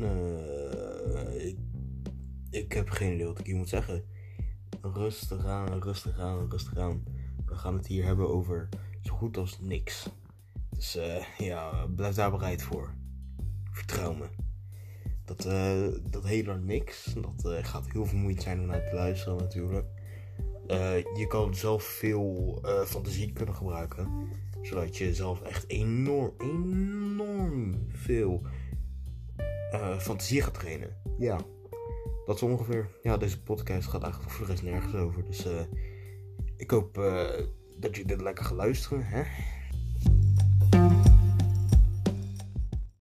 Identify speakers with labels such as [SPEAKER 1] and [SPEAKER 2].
[SPEAKER 1] Uh, ik, heb geen idee wat ik hier moet zeggen. Rustig aan, rustig aan, rustig aan. We gaan het hier hebben over zo goed als niks. Dus uh, ja, blijf daar bereid voor. Vertrouw me. Dat, uh, dat hele niks, dat gaat heel vermoeiend zijn om naar te luisteren natuurlijk. je kan zelf veel fantasie kunnen gebruiken. Zodat je zelf echt enorm, enorm veel fantasie gaat trainen. Ja, dat is ongeveer. Ja, deze podcast gaat eigenlijk voor de rest nergens over. Dus ik hoop dat je dit lekker gaat luisteren. Hè?